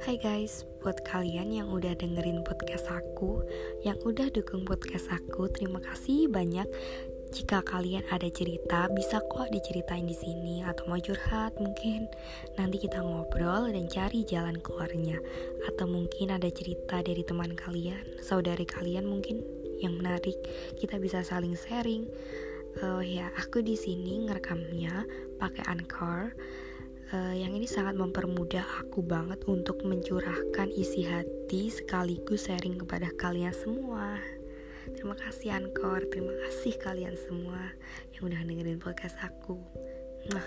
Hai guys, buat kalian yang udah dengerin podcast aku, yang udah dukung podcast aku, terima kasih banyak. Jika kalian ada cerita, bisa kok diceritain di sini atau mau curhat mungkin nanti kita ngobrol dan cari jalan keluarnya. Atau mungkin ada cerita dari teman kalian, saudari kalian mungkin yang menarik, kita bisa saling sharing. Uh, ya, aku di sini ngerekamnya pakai Anchor uh, yang ini sangat mempermudah aku banget untuk mencurahkan isi hati sekaligus sharing kepada kalian semua. Terima kasih Ankor, terima kasih kalian semua yang udah dengerin podcast aku. Nah,